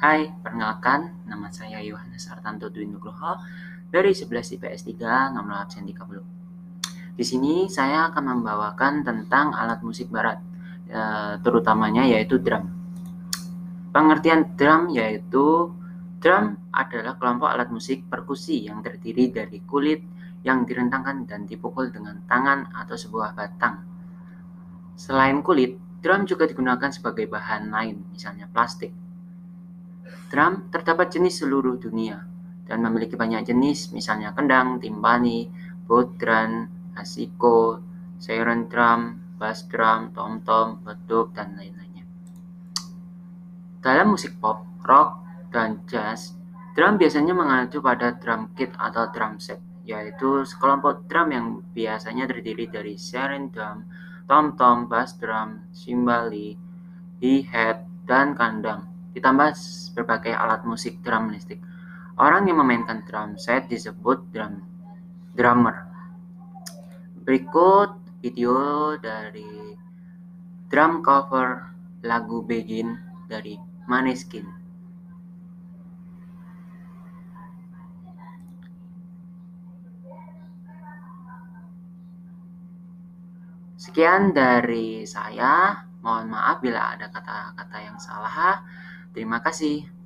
Hai, perkenalkan, nama saya Yohanes Artanto Dwi Nugroho dari 11 IPS 3, nomor absen 30. Di sini saya akan membawakan tentang alat musik barat, eh, terutamanya yaitu drum. Pengertian drum yaitu drum adalah kelompok alat musik perkusi yang terdiri dari kulit yang direntangkan dan dipukul dengan tangan atau sebuah batang. Selain kulit, drum juga digunakan sebagai bahan lain, misalnya plastik. Drum terdapat jenis seluruh dunia dan memiliki banyak jenis, misalnya kendang, timpani, bodran, asiko, siren drum, bass drum, tom-tom, beduk, dan lain-lainnya. Dalam musik pop, rock, dan jazz, drum biasanya mengacu pada drum kit atau drum set, yaitu sekelompok drum yang biasanya terdiri dari siren drum, tom-tom, bass drum, simbali, hi-hat, dan kandang ditambah berbagai alat musik drum listrik. Orang yang memainkan drum set disebut drum drummer. Berikut video dari drum cover lagu Begin dari Maneskin. Sekian dari saya. Mohon maaf bila ada kata-kata yang salah. Terima kasih.